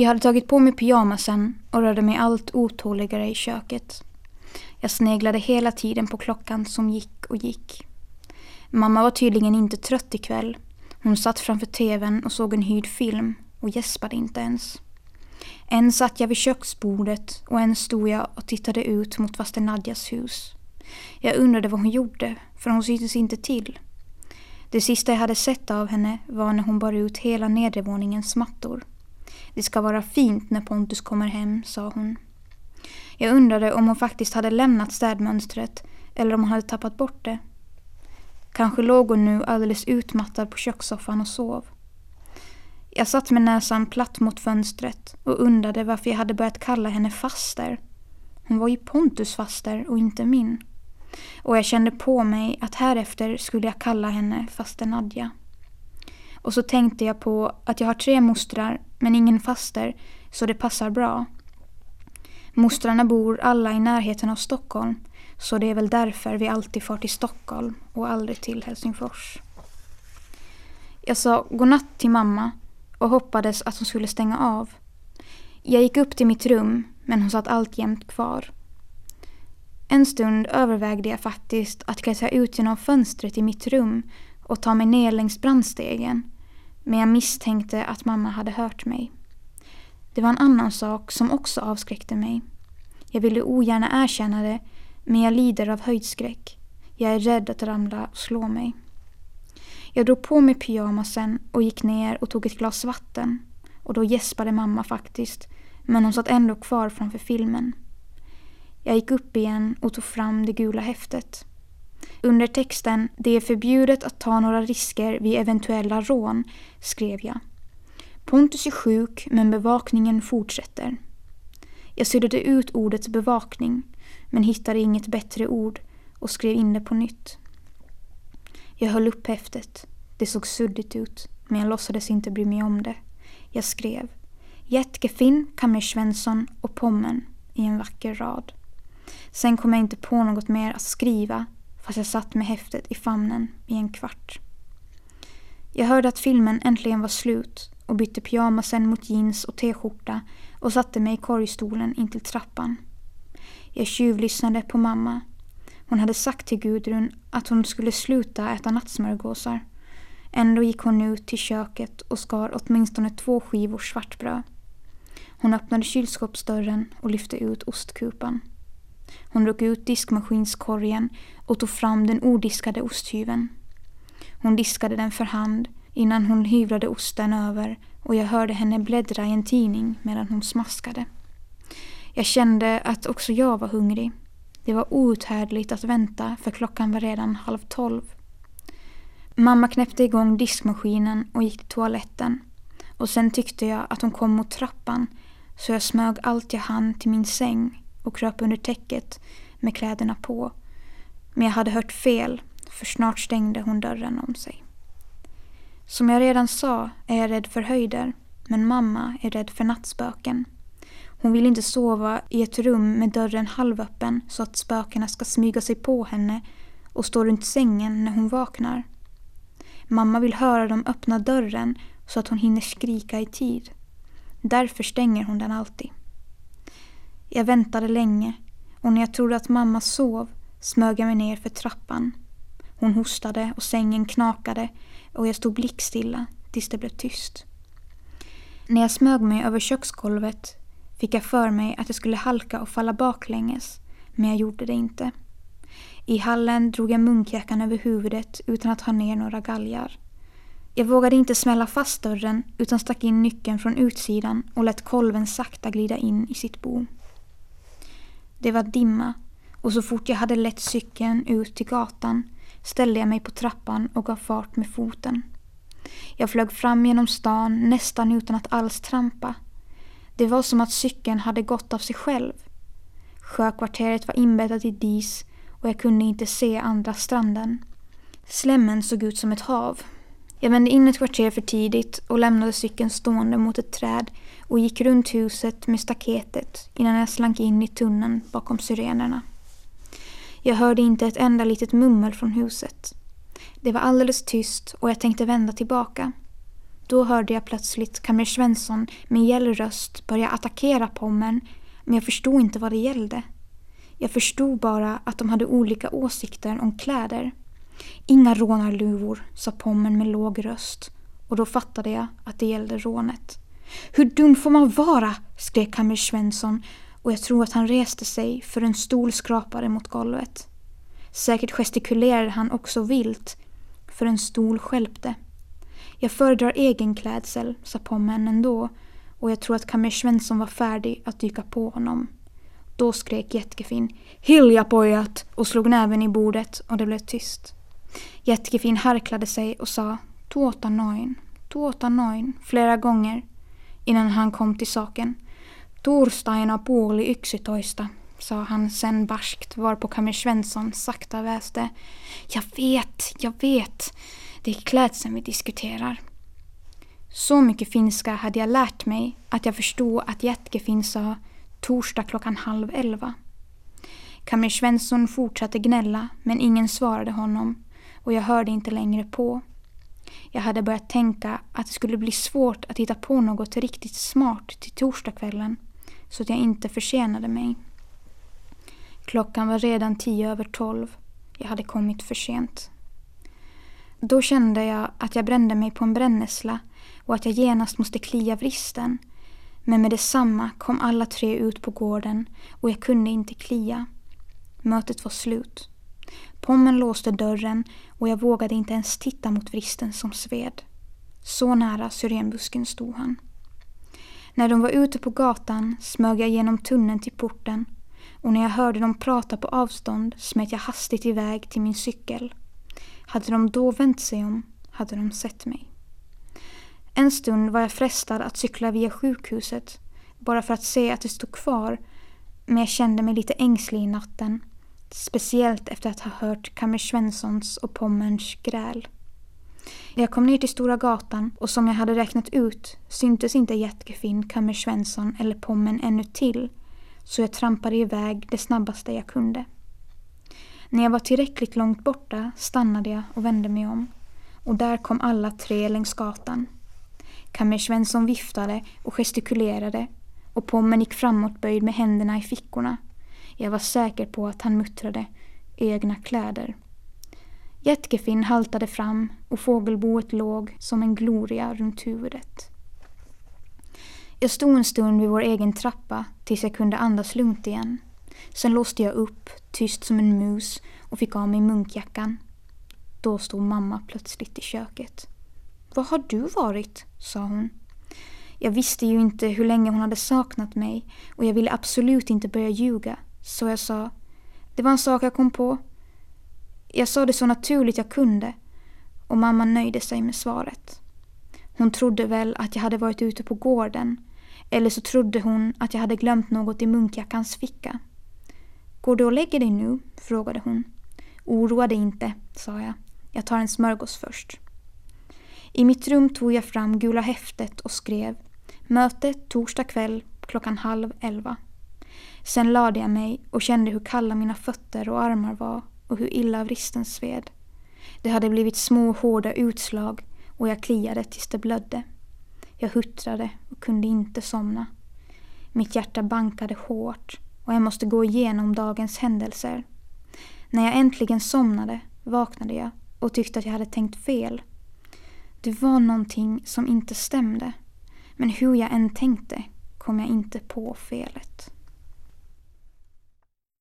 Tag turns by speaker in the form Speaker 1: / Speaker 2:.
Speaker 1: Jag hade tagit på mig pyjamasen och rörde mig allt otåligare i köket. Jag sneglade hela tiden på klockan som gick och gick. Mamma var tydligen inte trött ikväll. Hon satt framför tvn och såg en hyrd film och gäspade inte ens. En satt jag vid köksbordet och en stod jag och tittade ut mot faster Nadjas hus. Jag undrade vad hon gjorde, för hon syntes inte till. Det sista jag hade sett av henne var när hon bar ut hela nedervåningens mattor. Det ska vara fint när Pontus kommer hem, sa hon. Jag undrade om hon faktiskt hade lämnat städmönstret eller om hon hade tappat bort det. Kanske låg hon nu alldeles utmattad på kökssoffan och sov. Jag satt med näsan platt mot fönstret och undrade varför jag hade börjat kalla henne faster. Hon var ju Pontus faster och inte min. Och jag kände på mig att härefter skulle jag kalla henne faster Nadja. Och så tänkte jag på att jag har tre mostrar men ingen faster så det passar bra. Mostrarna bor alla i närheten av Stockholm så det är väl därför vi alltid far till Stockholm och aldrig till Helsingfors. Jag sa godnatt till mamma och hoppades att hon skulle stänga av. Jag gick upp till mitt rum men hon satt alltjämt kvar. En stund övervägde jag faktiskt att klättra ut genom fönstret i mitt rum och ta mig ner längs brandstegen. Men jag misstänkte att mamma hade hört mig. Det var en annan sak som också avskräckte mig. Jag ville ogärna erkänna det, men jag lider av höjdskräck. Jag är rädd att ramla och slå mig. Jag drog på mig pyjamasen och gick ner och tog ett glas vatten. Och då gäspade mamma faktiskt, men hon satt ändå kvar framför filmen. Jag gick upp igen och tog fram det gula häftet. Under texten ”Det är förbjudet att ta några risker vid eventuella rån” skrev jag. Pontus är sjuk men bevakningen fortsätter. Jag suddade ut ordet bevakning men hittade inget bättre ord och skrev in det på nytt. Jag höll upp häftet. Det såg suddigt ut men jag låtsades inte bry mig om det. Jag skrev Jätgefin, Kammer Svensson och Pommen i en vacker rad. Sen kom jag inte på något mer att skriva fast jag satt med häftet i famnen i en kvart. Jag hörde att filmen äntligen var slut och bytte pyjamasen mot jeans och t-skjorta och satte mig i korgstolen intill trappan. Jag tjuvlyssnade på mamma. Hon hade sagt till Gudrun att hon skulle sluta äta nattsmörgåsar. Ändå gick hon ut till köket och skar åtminstone två skivor svartbröd. Hon öppnade kylskåpsdörren och lyfte ut ostkupan. Hon drog ut diskmaskinskorgen och tog fram den odiskade osthyveln. Hon diskade den för hand innan hon hyvlade osten över och jag hörde henne bläddra i en tidning medan hon smaskade. Jag kände att också jag var hungrig. Det var outhärdligt att vänta för klockan var redan halv tolv. Mamma knäppte igång diskmaskinen och gick till toaletten. Och sen tyckte jag att hon kom mot trappan så jag smög allt jag hann till min säng och kröp under täcket med kläderna på. Men jag hade hört fel, för snart stängde hon dörren om sig. Som jag redan sa är jag rädd för höjder, men mamma är rädd för nattspöken. Hon vill inte sova i ett rum med dörren halvöppen så att spökena ska smyga sig på henne och stå runt sängen när hon vaknar. Mamma vill höra dem öppna dörren så att hon hinner skrika i tid. Därför stänger hon den alltid. Jag väntade länge och när jag trodde att mamma sov smög jag mig ner för trappan. Hon hostade och sängen knakade och jag stod blickstilla tills det blev tyst. När jag smög mig över köksgolvet fick jag för mig att jag skulle halka och falla baklänges, men jag gjorde det inte. I hallen drog jag munkjackan över huvudet utan att ha ner några galgar. Jag vågade inte smälla fast dörren utan stack in nyckeln från utsidan och lät kolven sakta glida in i sitt bo. Det var dimma och så fort jag hade lett cykeln ut till gatan ställde jag mig på trappan och gav fart med foten. Jag flög fram genom stan nästan utan att alls trampa. Det var som att cykeln hade gått av sig själv. Sjökvarteret var inbäddat i dis och jag kunde inte se andra stranden. Slemmen såg ut som ett hav. Jag vände in ett kvarter för tidigt och lämnade cykeln stående mot ett träd och gick runt huset med staketet innan jag slank in i tunneln bakom syrenerna. Jag hörde inte ett enda litet mummel från huset. Det var alldeles tyst och jag tänkte vända tillbaka. Då hörde jag plötsligt kamrer Svensson med gäll röst börja attackera Pommern men jag förstod inte vad det gällde. Jag förstod bara att de hade olika åsikter om kläder. Inga rånarluvor, sa Pommern med låg röst och då fattade jag att det gällde rånet. Hur dum får man vara? skrek Kammer Svensson och jag tror att han reste sig för en stol skrapade mot golvet. Säkert gestikulerade han också vilt, för en stol skälpte. Jag föredrar egen klädsel, sa Pommen ändå och jag tror att Kammer Svensson var färdig att dyka på honom. Då skrek Jätkefin ”Hilja pojat” och slog näven i bordet och det blev tyst. Jätkefin harklade sig och sa ”Tuota noin, tuota noin” flera gånger innan han kom till saken. Torstaina puoli yksitoista, sa han sen barskt varpå Kammer Svensson sakta väste. Jag vet, jag vet. Det är klädseln vi diskuterar. Så mycket finska hade jag lärt mig att jag förstod att Jätkefin sa torsdag klockan halv elva. Kammer Svensson fortsatte gnälla men ingen svarade honom och jag hörde inte längre på. Jag hade börjat tänka att det skulle bli svårt att hitta på något riktigt smart till torsdagskvällen så att jag inte försenade mig. Klockan var redan tio över tolv. Jag hade kommit för sent. Då kände jag att jag brände mig på en brännässla och att jag genast måste klia vristen. Men med detsamma kom alla tre ut på gården och jag kunde inte klia. Mötet var slut. Pommen låste dörren och jag vågade inte ens titta mot vristen som sved. Så nära syrenbusken stod han. När de var ute på gatan smög jag genom tunneln till porten och när jag hörde dem prata på avstånd smet jag hastigt iväg till min cykel. Hade de då vänt sig om hade de sett mig. En stund var jag frestad att cykla via sjukhuset bara för att se att det stod kvar men jag kände mig lite ängslig i natten. Speciellt efter att ha hört Kammer Svenssons och Pommerns gräl. Jag kom ner till Stora gatan och som jag hade räknat ut syntes inte Jätkefin, Kammer Svensson eller Pommen ännu till så jag trampade iväg det snabbaste jag kunde. När jag var tillräckligt långt borta stannade jag och vände mig om. Och där kom alla tre längs gatan. Kammer Svensson viftade och gestikulerade och Pommen gick framåtböjd med händerna i fickorna. Jag var säker på att han muttrade egna kläder. Jätkefinn haltade fram och fågelboet låg som en gloria runt huvudet. Jag stod en stund vid vår egen trappa tills jag kunde andas lugnt igen. Sen låste jag upp, tyst som en mus och fick av mig munkjackan. Då stod mamma plötsligt i köket. Var har du varit? sa hon. Jag visste ju inte hur länge hon hade saknat mig och jag ville absolut inte börja ljuga. Så jag sa, det var en sak jag kom på. Jag sa det så naturligt jag kunde och mamma nöjde sig med svaret. Hon trodde väl att jag hade varit ute på gården eller så trodde hon att jag hade glömt något i munkjackans ficka. Går du och lägger dig nu? frågade hon. Oroa dig inte, sa jag. Jag tar en smörgås först. I mitt rum tog jag fram gula häftet och skrev Möte torsdag kväll klockan halv elva. Sen lade jag mig och kände hur kalla mina fötter och armar var och hur illa vristen sved. Det hade blivit små hårda utslag och jag kliade tills det blödde. Jag huttrade och kunde inte somna. Mitt hjärta bankade hårt och jag måste gå igenom dagens händelser. När jag äntligen somnade vaknade jag och tyckte att jag hade tänkt fel. Det var någonting som inte stämde. Men hur jag än tänkte kom jag inte på felet.